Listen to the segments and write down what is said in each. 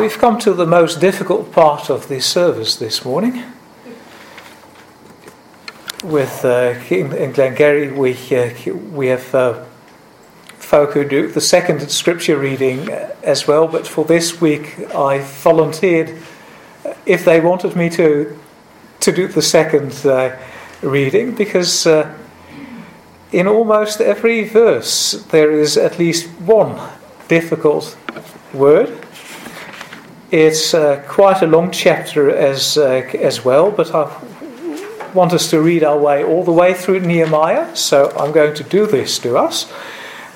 We've come to the most difficult part of the service this morning. With uh, in Glengarry, we, uh, we have uh, folk who do the second scripture reading as well, but for this week I volunteered if they wanted me to, to do the second uh, reading because uh, in almost every verse there is at least one difficult word it's uh, quite a long chapter as, uh, as well, but I want us to read our way all the way through Nehemiah, so I'm going to do this to us.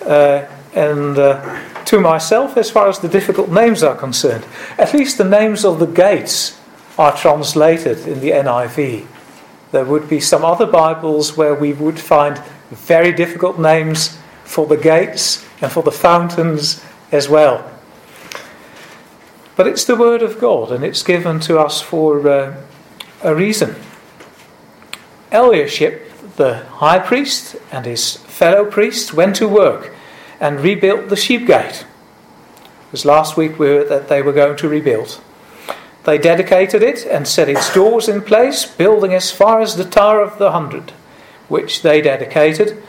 Uh, and uh, to myself, as far as the difficult names are concerned, at least the names of the gates are translated in the NIV. There would be some other Bibles where we would find very difficult names for the gates and for the fountains as well. But it's the Word of God, and it's given to us for uh, a reason. Eliashib, the high priest, and his fellow priests went to work and rebuilt the sheep gate. Because last week we heard that they were going to rebuild. They dedicated it and set its doors in place, building as far as the Tower of the Hundred, which they dedicated,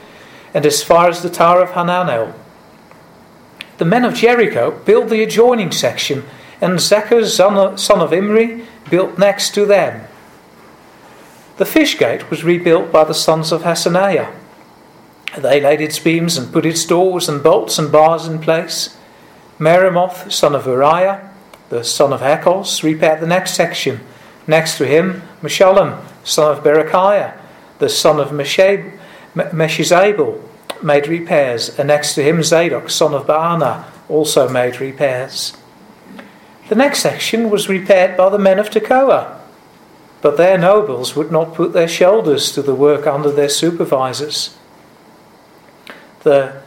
and as far as the Tower of Hananel. The men of Jericho built the adjoining section and Zakkur, son of Imri, built next to them. The fish gate was rebuilt by the sons of Hassenaah. They laid its beams and put its doors and bolts and bars in place. Meremoth, son of Uriah, the son of Hakkoz, repaired the next section. Next to him, Meshullam, son of Berechiah, the son of Meshezabel, made repairs, and next to him Zadok, son of Baana, also made repairs. The next section was repaired by the men of Tekoa, but their nobles would not put their shoulders to the work under their supervisors. The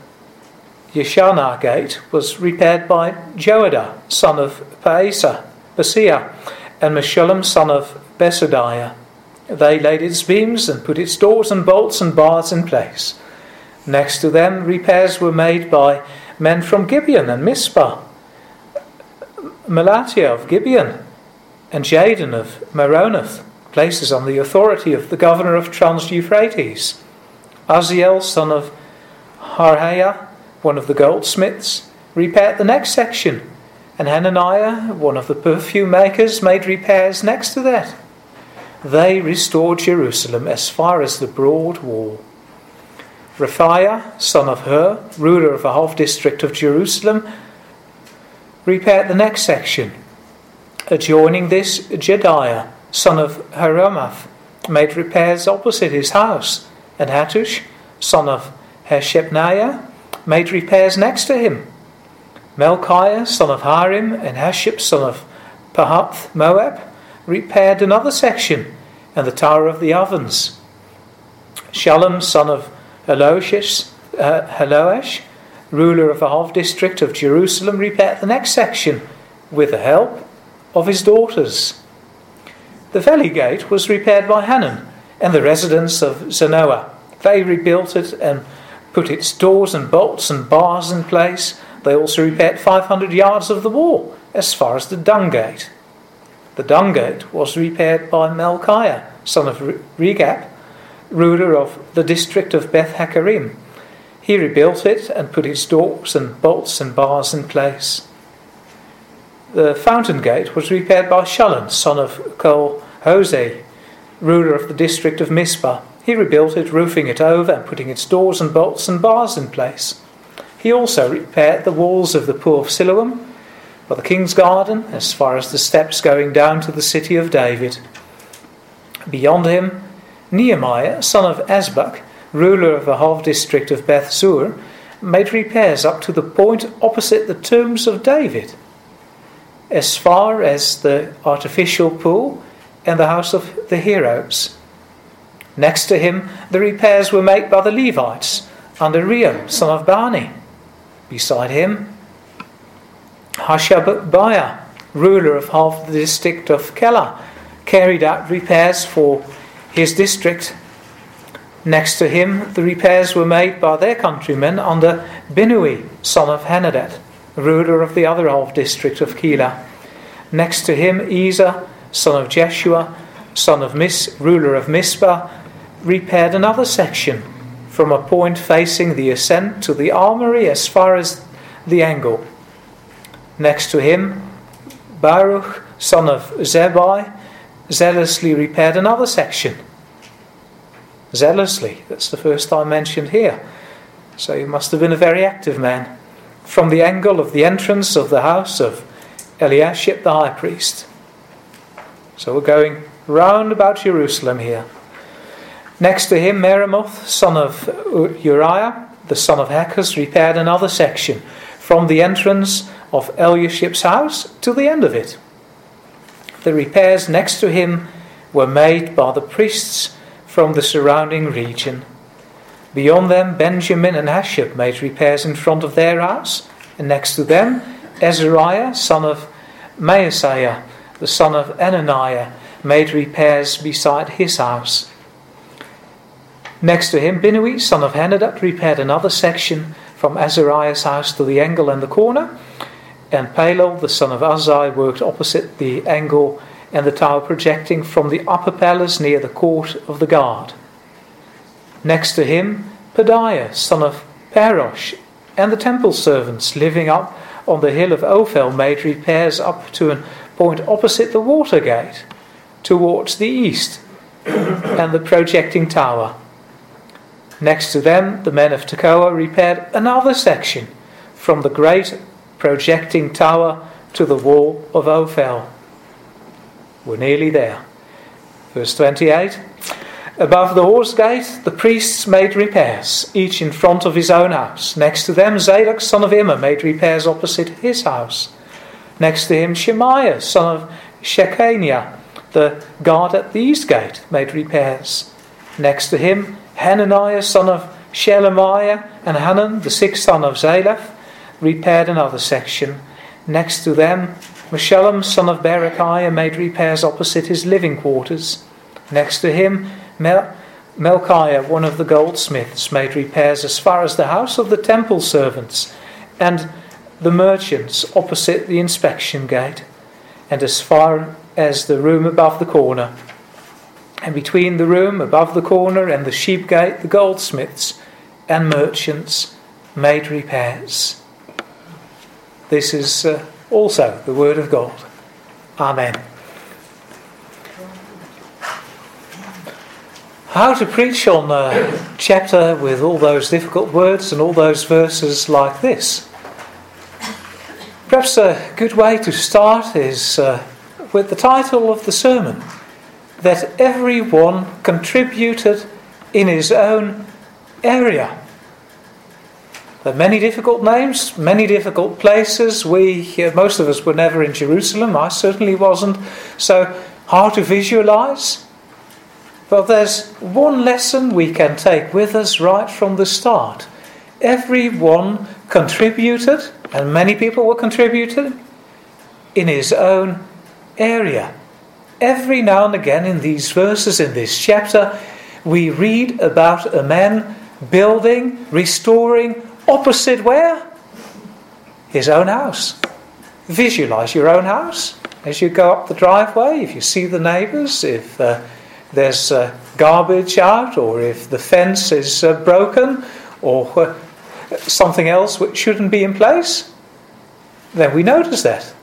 Yeshanah gate was repaired by Joadah, son of Paasa, Paseah, and Meshullam, son of Besodeiah. They laid its beams and put its doors and bolts and bars in place. Next to them, repairs were made by men from Gibeon and Mizpah Melatiah of Gibeon and Jadon of Meronoth, places on the authority of the governor of Trans Euphrates. Aziel, son of Harhaiah, one of the goldsmiths, repaired the next section, and Hananiah, one of the perfume makers, made repairs next to that. They restored Jerusalem as far as the broad wall. Rephaiah, son of Hur, ruler of a half district of Jerusalem, repaired the next section. Adjoining this, Jedaiah, son of Haramath, made repairs opposite his house, and Hattush, son of Hashabneiah, made repairs next to him. Melchiah, son of Harim, and Hashub, son of Pahath Moab, repaired another section, and the Tower of the Ovens. Shallum, son of Haloshish, uh, ruler of a half district of Jerusalem, repaired the next section with the help of his daughters. The valley gate was repaired by Hanun and the residents of Zanoah. They rebuilt it and put its doors and bolts and bars in place. They also repaired 500 yards of the wall as far as the dung gate. The dung gate was repaired by Melchiah, son of Rekab, ruler of the district of Beth Hakkerem he rebuilt it and put its doors and bolts and bars in place. The fountain gate was repaired by Shallum, son of Kol Hoseh, ruler of the district of Mizpah. He rebuilt it, roofing it over and putting its doors and bolts and bars in place. He also repaired the walls of the pool of Siloam, by the king's garden, as far as the steps going down to the city of David. Beyond him, Nehemiah, son of Azbuk, ruler of the half district of Beth Zur, made repairs up to the point opposite the tombs of David, as far as the artificial pool and the house of the heroes. Next to him, the repairs were made by the Levites under Reo, son of Bani. Beside him, Hashabiah, ruler of half the district of Keilah, carried out repairs for his district Next to him, the repairs were made by their countrymen under Binnui, son of Henadad, ruler of the other half district of Keilah. Next to him, Ezer, son of Jeshua, son of Mis, ruler of Mizpah, repaired another section from a point facing the ascent to the armory as far as the angle. Next to him, Baruch, son of Zabbai, zealously repaired another section. Zealously, that's the first time mentioned here. So he must have been a very active man. From the angle of the entrance of the house of Eliashib the high priest. So we're going round about Jerusalem here. Next to him, Meremoth, son of Uriah, the son of Hakkoz, repaired another section from the entrance of Eliashib's house to the end of it. The repairs next to him were made by the priests from the surrounding region. Beyond them, Benjamin and Hasshub made repairs in front of their house, and next to them, Azariah, son of Maaseiah, the son of Ananiah, made repairs beside his house. Next to him, Binnui, son of Henadad, repaired another section from Azariah's house to the angle and the corner, and Palal, the son of Azai, worked opposite the angle and the tower projecting from the upper palace near the court of the guard. Next to him, Pedaiah, son of Parosh, and the temple servants living up on the hill of Ophel made repairs up to a point opposite the water gate, towards the east, and the projecting tower. Next to them, the men of Tekoa repaired another section from the great projecting tower to the wall of Ophel. We're nearly there. Verse 28 Above the horse gate, the priests made repairs, each in front of his own house. Next to them, Zadok, son of Immer, made repairs opposite his house. Next to him, Shemaiah, son of Shechaniah, the guard at the east gate, made repairs. Next to him, Hananiah, son of Shelemiah, and Hanan, the sixth son of Zalaph, repaired another section. Next to them, Meshullam, son of Berechiah, made repairs opposite his living quarters. Next to him, Mel- Melchiah, one of the goldsmiths, made repairs as far as the house of the temple servants and the merchants opposite the inspection gate, and as far as the room above the corner. And between the room above the corner and the sheep gate, the goldsmiths and merchants made repairs. This is uh, also the Word of God. Amen. How to preach on a chapter with all those difficult words and all those verses like this? Perhaps a good way to start is uh, with the title of the sermon that everyone contributed in his own area. Many difficult names, many difficult places. We, uh, most of us, were never in Jerusalem. I certainly wasn't. So hard to visualize. But there's one lesson we can take with us right from the start. Everyone contributed, and many people were contributed, in his own area. Every now and again in these verses, in this chapter, we read about a man building, restoring, opposite where? His own house. Visualize your own house as you go up the driveway, if you see the neighbours, if uh, there's uh, garbage out, or if the fence is uh, broken, or something else which shouldn't be in place, then we notice that.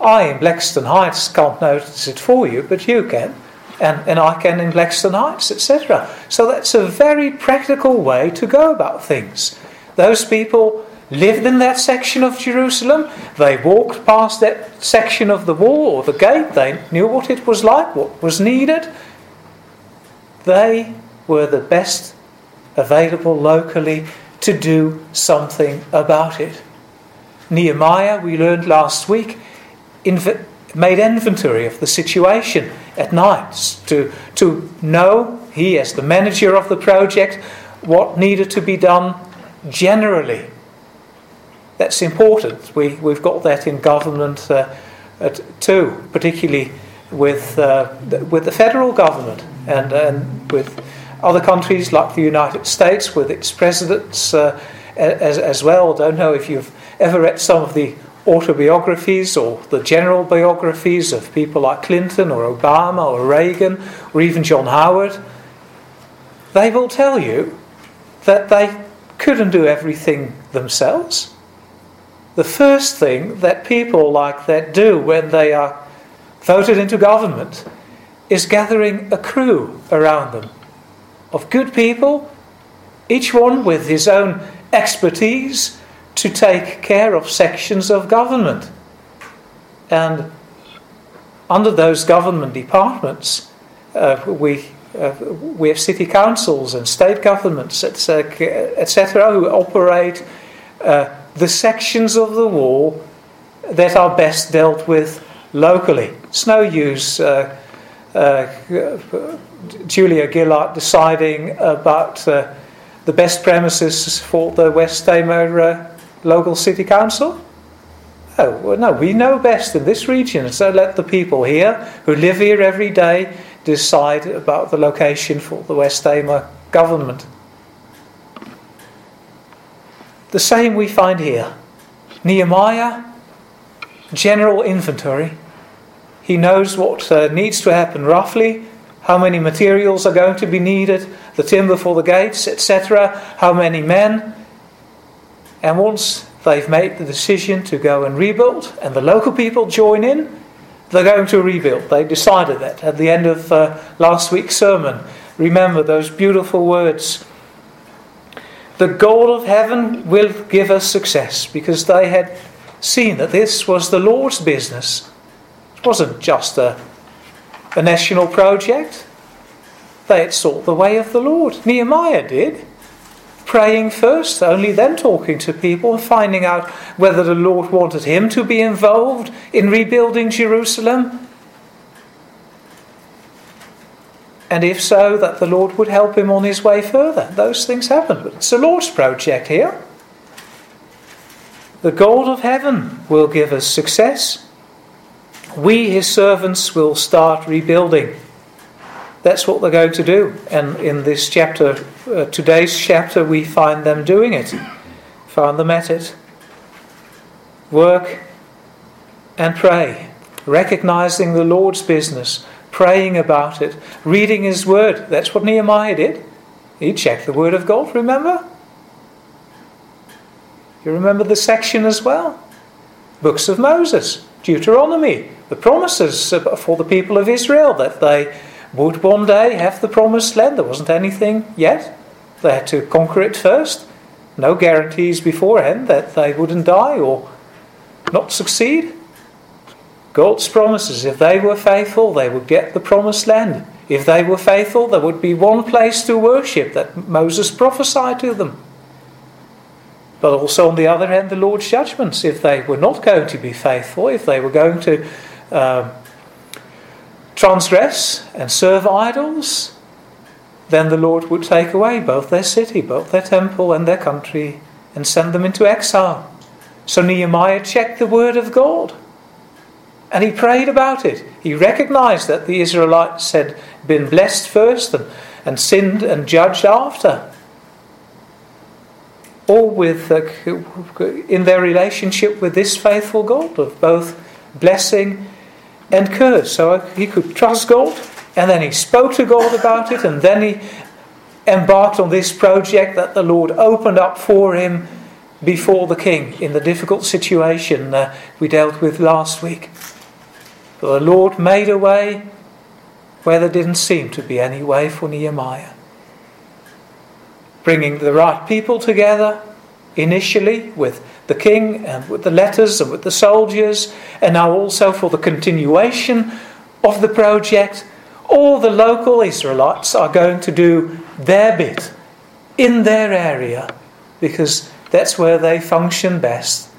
I in Blackstone Heights can't notice it for you, but you can, and, and I can in Blackstone Heights, etc. So that's a very practical way to go about things. Those people lived in that section of Jerusalem, they walked past that section of the wall or the gate, they knew what it was like, what was needed. They were the best available locally to do something about it. Nehemiah, we learned last week, inv- made inventory of the situation at night to, to know, he as the manager of the project, what needed to be done generally. That's important. We, we've got that in government uh, too, particularly with, uh, with the federal government and, and with other countries like the United States with its presidents uh, as, as well. I don't know if you've ever read some of the autobiographies or the general biographies of people like Clinton or Obama or Reagan or even John Howard, they will tell you that they couldn't do everything themselves. The first thing that people like that do when they are voted into government is gathering a crew around them of good people, each one with his own expertise to take care of sections of government. And under those government departments, uh, we, uh, we have city councils and state governments, etc., who operate uh, the sections of the wall that are best dealt with locally. It's no use uh, uh, Julia Gillard deciding about uh, the best premises for the West Tamar uh, local city council? Oh, well, no, we know best in this region, so let the people here who live here every day decide about the location for the West Tamar government. The same we find here. Nehemiah, general inventory. He knows what uh, needs to happen roughly, how many materials are going to be needed, the timber for the gates, etc., how many men. And once they've made the decision to go and rebuild, and the local people join in, they're going to rebuild. They decided that at the end of uh, last week's sermon. Remember those beautiful words. The God of heaven will give us success because they had seen that this was the Lord's business. It wasn't just a a national project. They had sought the way of the Lord. Nehemiah did. Praying first, only then talking to people finding out whether the Lord wanted him to be involved in rebuilding Jerusalem. And if so, that the Lord would help him on his way further. Those things happen. But it's the Lord's project here. The God of heaven will give us success we, his servants, will start rebuilding. That's what they're going to do. And in this chapter, uh, today's chapter, we find them doing it, find them at it. Work and pray, recognizing the Lord's business, praying about it, reading his word. That's what Nehemiah did. He checked the word of God, remember? You remember the section as well? Books of Moses, Deuteronomy, the promises for the people of Israel that they would one day have the promised land. There wasn't anything yet. They had to conquer it first. No guarantees beforehand that they wouldn't die or not succeed. God's promises, if they were faithful, they would get the promised land. If they were faithful, there would be one place to worship that Moses prophesied to them. But also, on the other hand, the Lord's judgments, if they were not going to be faithful, if they were going to um, transgress and serve idols, then the Lord would take away both their city, both their temple, and their country, and send them into exile. So Nehemiah checked the word of God. And he prayed about it. He recognized that the Israelites had been blessed first and, and sinned and judged after. All with uh, in their relationship with this faithful God of both blessing and curse. So he could trust God, and then he spoke to God about it, and then he embarked on this project that the Lord opened up for him before the king in the difficult situation uh, we dealt with last week. But the Lord made a way where there didn't seem to be any way for Nehemiah. Bringing the right people together initially with the king and with the letters and with the soldiers, and now also for the continuation of the project, all the local Israelites are going to do their bit in their area because that's where they function best.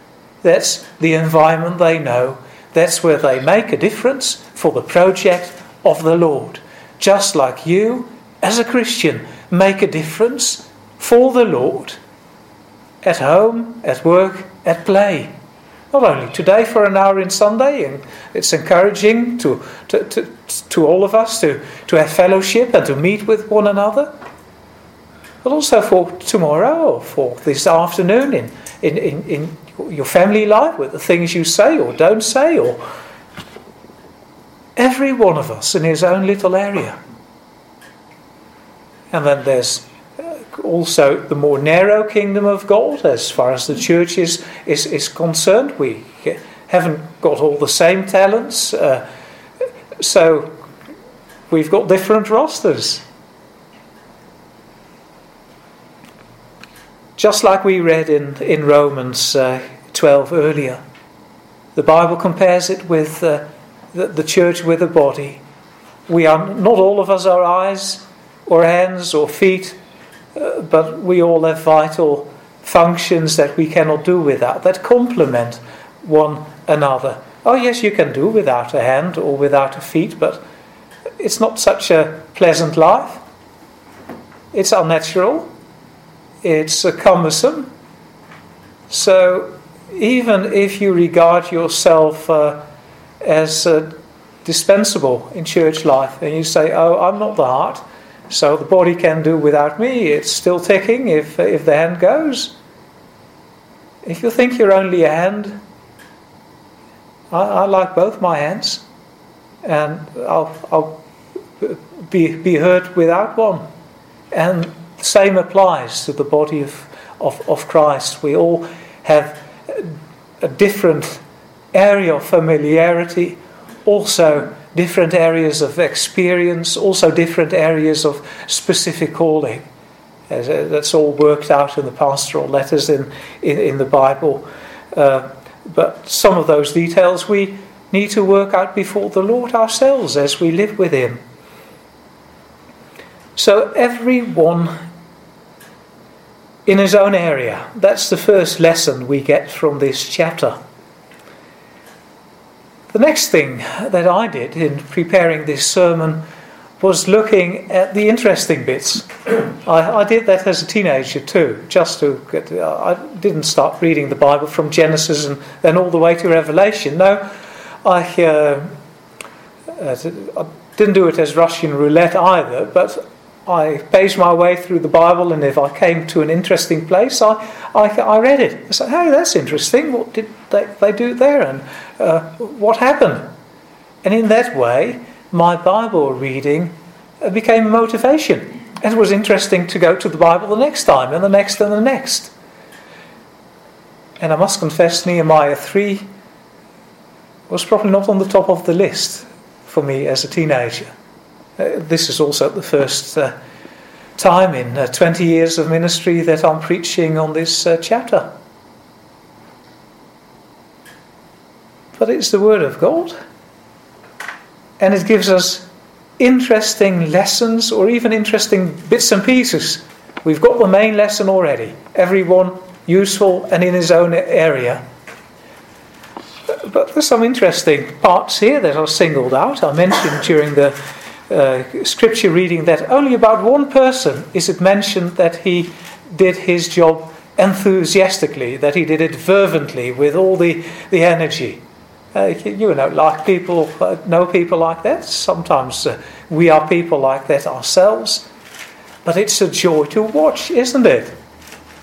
That's the environment they know. That's where they make a difference for the project of the Lord. Just like you, as a Christian, make a difference for the Lord at home, at work, at play. Not only today for an hour in Sunday, and it's encouraging to, to, to, to all of us to, to have fellowship and to meet with one another, but also for tomorrow or for this afternoon in, in, in, in your family life, with the things you say or don't say, or every one of us in his own little area. And then there's also the more narrow kingdom of God as far as the church is, is, is concerned. We haven't got all the same talents, uh, so we've got different rosters. Just like we read in, in Romans uh, 12 earlier, the Bible compares it with uh, the, the church with a body. We are not all of us are eyes or hands or feet, uh, but we all have vital functions that we cannot do without, that complement one another. Oh, yes, you can do without a hand or without a feet, but it's not such a pleasant life. It's unnatural, it's cumbersome. So, even if you regard yourself uh, as uh, dispensable in church life and you say, Oh, I'm not the heart, so the body can do without me, it's still ticking if, if the hand goes. If you think you're only a hand, I, I like both my hands, and I'll, I'll be, be hurt without one. And the same applies to the body of, of, of Christ. We all have a different area of familiarity, also different areas of experience, also different areas of specific calling. Uh, that's all worked out in the pastoral letters in, in, in the Bible. Uh, but some of those details we need to work out before the Lord ourselves as we live with Him. So, everyone in his own area. That's the first lesson we get from this chapter. The next thing that I did in preparing this sermon was looking at the interesting bits. I, I, did that as a teenager too, just to get. I didn't start reading the Bible from Genesis and then all the way to Revelation. No, I, uh, uh I didn't do it as Russian roulette either, but I paged my way through the Bible, and if I came to an interesting place, I, I, I read it. I said, hey, that's interesting. What did they, they do there? And uh, what happened? And in that way, my Bible reading uh, became a motivation. It was interesting to go to the Bible the next time, and the next, and the next. And I must confess, Nehemiah 3 was probably not on the top of the list for me as a teenager. Uh, this is also the first uh, time in uh, 20 years of ministry that I'm preaching on this chapter. But it's the Word of God. And it gives us interesting lessons or even interesting bits and pieces. We've got the main lesson already. Everyone useful and in his own area. But there's some interesting parts here that are singled out. I mentioned during the uh, scripture reading that only about one person is it mentioned that he did his job enthusiastically, that he did it fervently with all the, the energy. Uh, you know, like people, uh, know people like that. Sometimes uh, we are people like that ourselves. But it's a joy to watch, isn't it?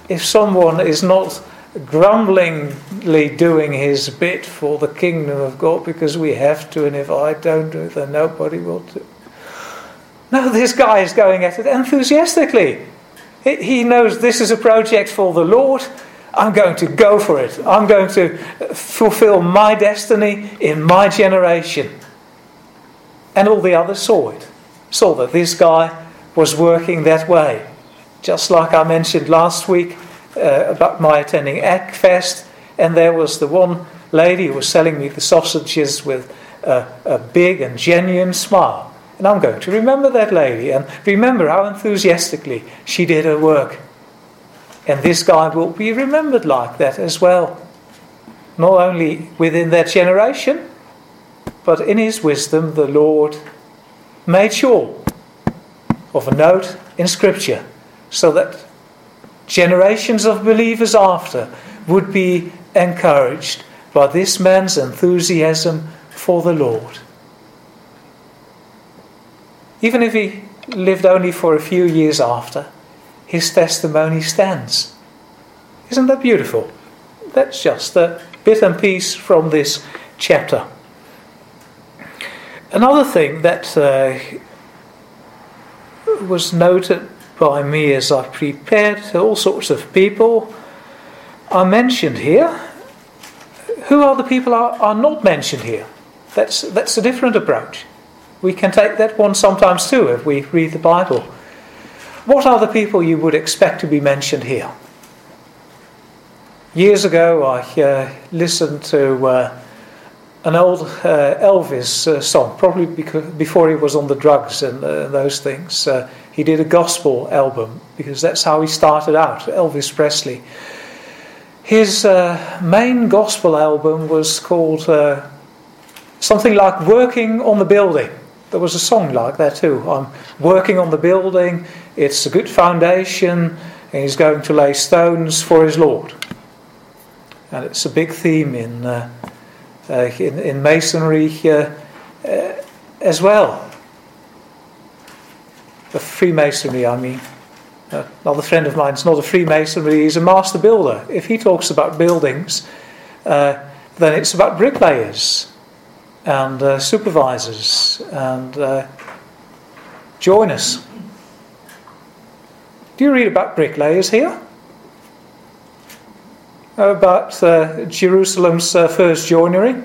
If someone is not grumblingly doing his bit for the kingdom of God because we have to, and if I don't do it, then nobody will do. No, this guy is going at it enthusiastically. He knows this is a project for the Lord. I'm going to go for it. I'm going to fulfill my destiny in my generation. And all the others saw it, saw that this guy was working that way. Just like I mentioned last week uh, about my attending Eggfest, and there was the one lady who was selling me the sausages with a, a big and genuine smile. And I'm going to remember that lady and remember how enthusiastically she did her work. And this guy will be remembered like that as well. Not only within that generation, but in his wisdom, the Lord made sure of a note in Scripture so that generations of believers after would be encouraged by this man's enthusiasm for the Lord. Even if he lived only for a few years after, his testimony stands. Isn't that beautiful? That's just a bit and piece from this chapter. Another thing that uh, was noted by me as I prepared all sorts of people are mentioned here. Who are the people are, are not mentioned here? That's, that's a different approach. We can take that one sometimes too if we read the Bible. What are the people you would expect to be mentioned here? Years ago, I uh, listened to uh, an old uh, Elvis uh, song, probably because, before he was on the drugs and uh, those things. Uh, he did a gospel album because that's how he started out, Elvis Presley. His main gospel album was called something like Working on the Building. There was a song like that too. I'm working on the building, it's a good foundation, and he's going to lay stones for his Lord. And it's a big theme in, uh, uh, in, in, masonry uh, as well. The Freemasonry, I mean. Uh, another friend of mine is not a Freemason, Freemasonry, he's a master builder. If he talks about buildings, uh, then it's about bricklayers and uh, supervisors and uh, joiners. Do you read about bricklayers here? About uh, Jerusalem's uh, first joinery?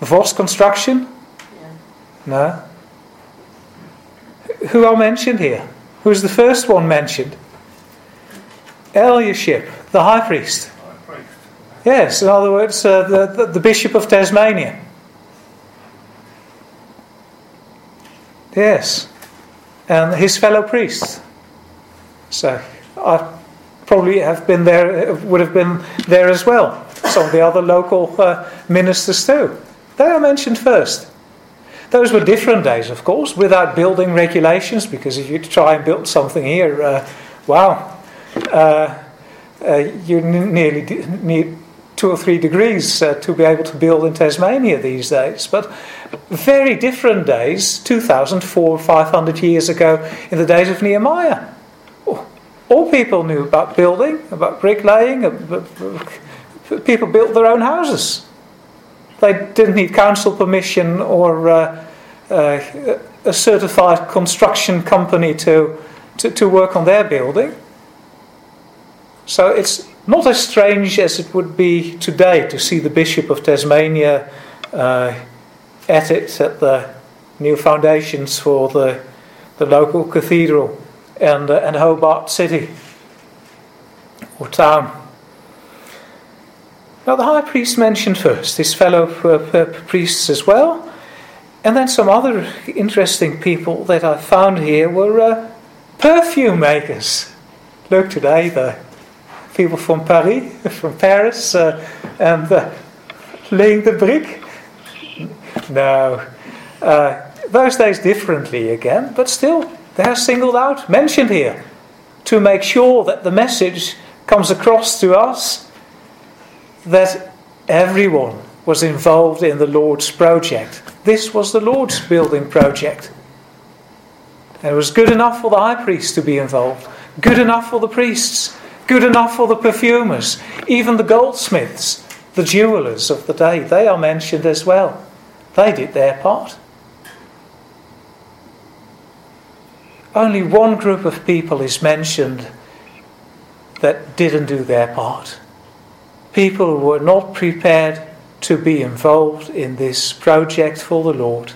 Vos construction? Yeah. No. Who are mentioned here? Who's the first one mentioned? Eliashib, the high priest. Yes, in other words, uh, the, the, the Bishop of Tasmania. Yes, and his fellow priests. So I probably have been there, would have been there as well. Some of the other local uh, ministers too. They are mentioned first. Those were different days, of course, without building regulations, because if you try and build something here, uh, wow, uh, uh you nearly need two or three degrees uh, to be able to build in Tasmania these days. But very different days, 2,000, 500 years ago, in the days of Nehemiah. All people knew about building, about bricklaying. People built their own houses. They didn't need council permission or uh, uh, a certified construction company to, to, to work on their building. So it's not as strange as it would be today to see the Bishop of Tasmania uh, at it at the new foundations for the, the local cathedral and, uh, and Hobart City or town. Now, the high priest mentioned first, his fellow uh, priests as well, and then some other interesting people that I found here were uh, perfume makers. Look today, the people from Paris, from Paris, uh, and uh, laying the brick. No, uh, those days differently again, but still they are singled out, mentioned here, to make sure that the message comes across to us that everyone was involved in the Lord's project. This was the Lord's building project. And it was good enough for the high priest to be involved, good enough for the priests, Good enough for the perfumers, even the goldsmiths, the jewelers of the day, they are mentioned as well. They did their part. Only one group of people is mentioned that didn't do their part. People who were not prepared to be involved in this project for the Lord.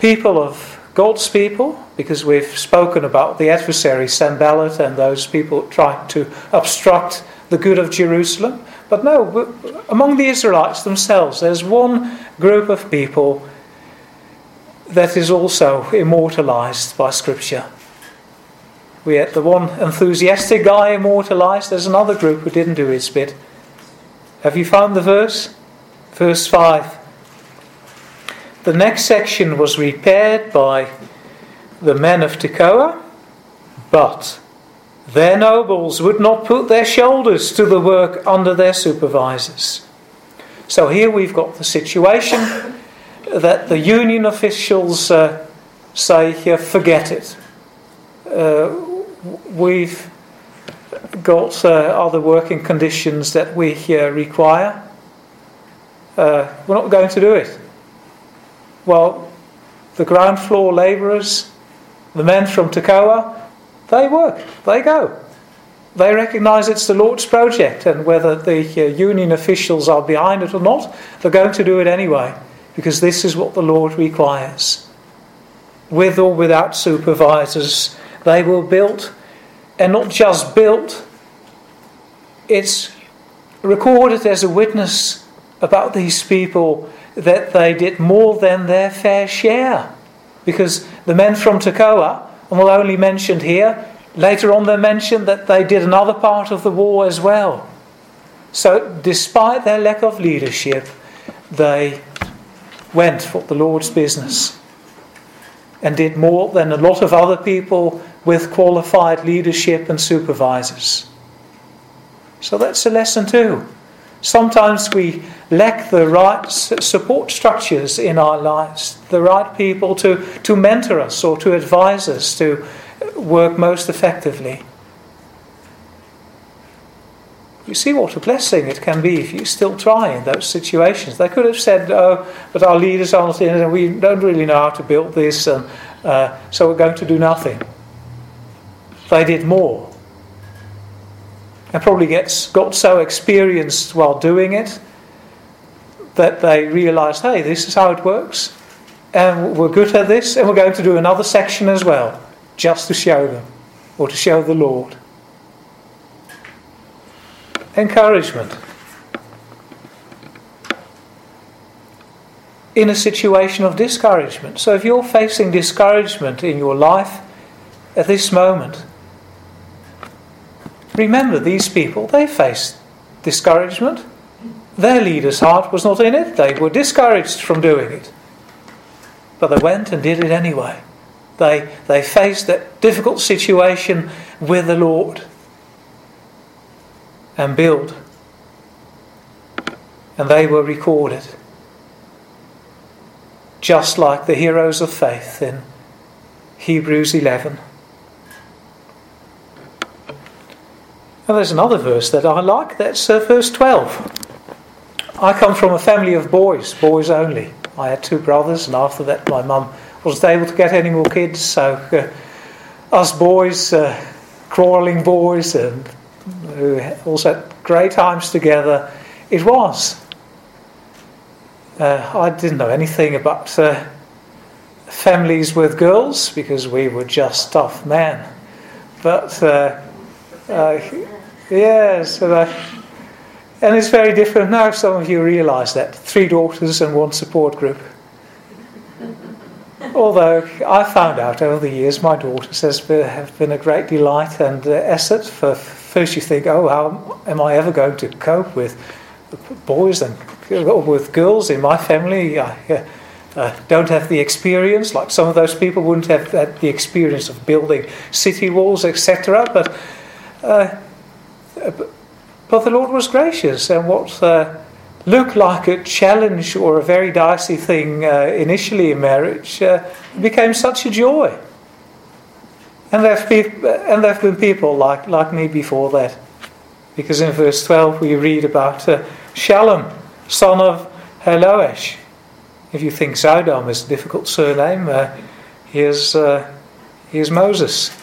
People of God's people, because we've spoken about the adversary Sanballat and those people trying to obstruct the good of Jerusalem. But no, among the Israelites themselves, there's one group of people that is also immortalized by Scripture. We had the one enthusiastic guy immortalized, there's another group who didn't do his bit. Have you found the verse? Verse 5. The next section was repaired by the men of Tekoa, but their nobles would not put their shoulders to the work under their supervisors. So here we've got the situation that the union officials uh, say, here, forget it. Uh, we've got uh, other working conditions that we here require, uh, we're not going to do it. Well, the ground floor labourers, the men from Tekoa, they work, they go. They recognise it's the Lord's project, and whether the uh, union officials are behind it or not, they're going to do it anyway, because this is what the Lord requires. With or without supervisors, they will build, and not just built, it's recorded as a witness about these people that they did more than their fair share. Because the men from Tekoa, and we're only mentioned here, Later on, they mention that they did another part of the war as well. So, despite their lack of leadership, they went for the Lord's business and did more than a lot of other people with qualified leadership and supervisors. So, that's a lesson too. Sometimes we lack the right support structures in our lives, the right people to, to mentor us or to advise us, to work most effectively. You see what a blessing it can be if you still try in those situations. They could have said, "Oh, but our leaders aren't in and we don't really know how to build this, and uh, so we're going to do nothing." They did more, and probably gets got so experienced while doing it that they realised, "Hey, this is how it works, and we're good at this, and we're going to do another section as well." just to show them or to show the Lord. Encouragement. In a situation of discouragement. So if you're facing discouragement in your life at this moment, remember these people, they faced discouragement. Their leader's heart was not in it, they were discouraged from doing it. But they went and did it anyway. They, they faced that difficult situation with the Lord and build. And they were recorded. Just like the heroes of faith in Hebrews 11. And there's another verse that I like, that's uh, verse 12. I come from a family of boys, boys only. I had two brothers, and after that, my mum wasn't able to get any more kids, so uh, us boys, uh, crawling boys, and who also had great times together, it was. Uh, I didn't know anything about uh, families with girls because we were just tough men. But uh, uh, yes, and it's very different now. Some of you realise that three daughters and one support group. Although I found out over the years, my daughters has been, have been a great delight and uh, asset. For first, you think, "Oh, how am I ever going to cope with boys and with girls in my family?" I uh, uh, don't have the experience, like some of those people wouldn't have had the experience of building city walls, etc. But uh, but the Lord was gracious, and what uh, looked like a challenge or a very dicey thing uh, initially in marriage uh, became such a joy. And there, have been, and there have been people like, like me before that. Because in verse 12 we read about uh, Shalom, son of Hallohesh. If you think Sodom is a difficult surname, uh, here's, uh, here's Moses.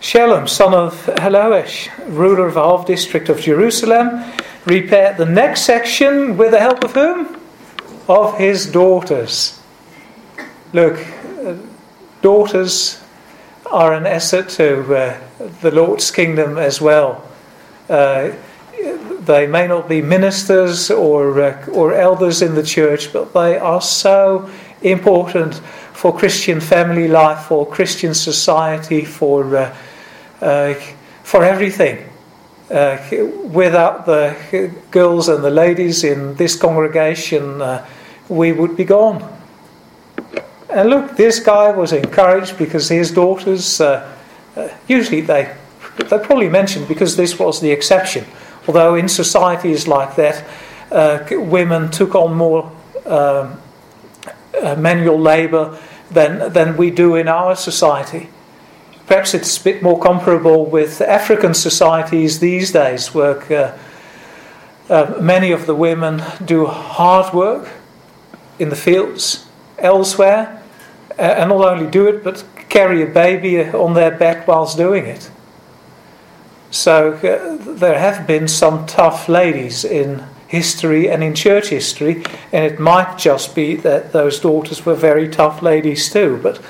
Shalom, son of Hallohesh, ruler of the half district of Jerusalem, repaired the next section with the help of whom? Of his daughters. Look, uh, daughters are an asset to uh, the Lord's kingdom as well. Uh, they may not be ministers or, uh, or elders in the church, but they are so important for Christian family life, for Christian society, for, uh, for everything. Uh, without the girls and the ladies in this congregation, uh, we would be gone. And look, this guy was encouraged because his daughters, uh, uh usually they, they probably mentioned because this was the exception. Although in societies like that, women took on more um, manual labour than, than we do in our society. Perhaps it's a bit more comparable with African societies these days, where uh, uh, many of the women do hard work in the fields elsewhere, uh, and not only do it, but carry a baby on their back whilst doing it. So uh, there have been some tough ladies in history and in church history, and it might just be that those daughters were very tough ladies too, but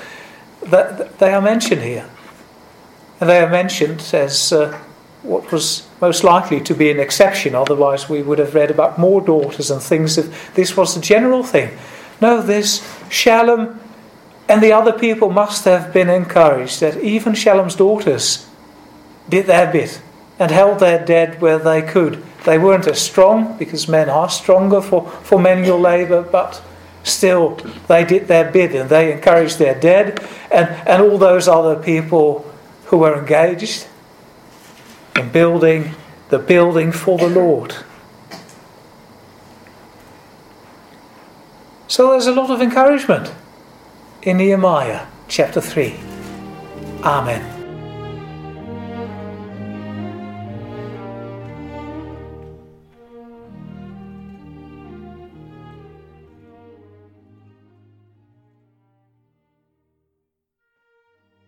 that, they are mentioned here. And they are mentioned as uh, what was most likely to be an exception, otherwise, we would have read about more daughters and things if this was the general thing. No, this Shallum and the other people must have been encouraged that even Shallum's daughters did their bit and held their dead where they could. They weren't as strong because men are stronger for, for manual labor, but still they did their bit and they encouraged their dead and, and all those other people who were engaged in building the building for the Lord. So there's a lot of encouragement in Nehemiah chapter 3. Amen.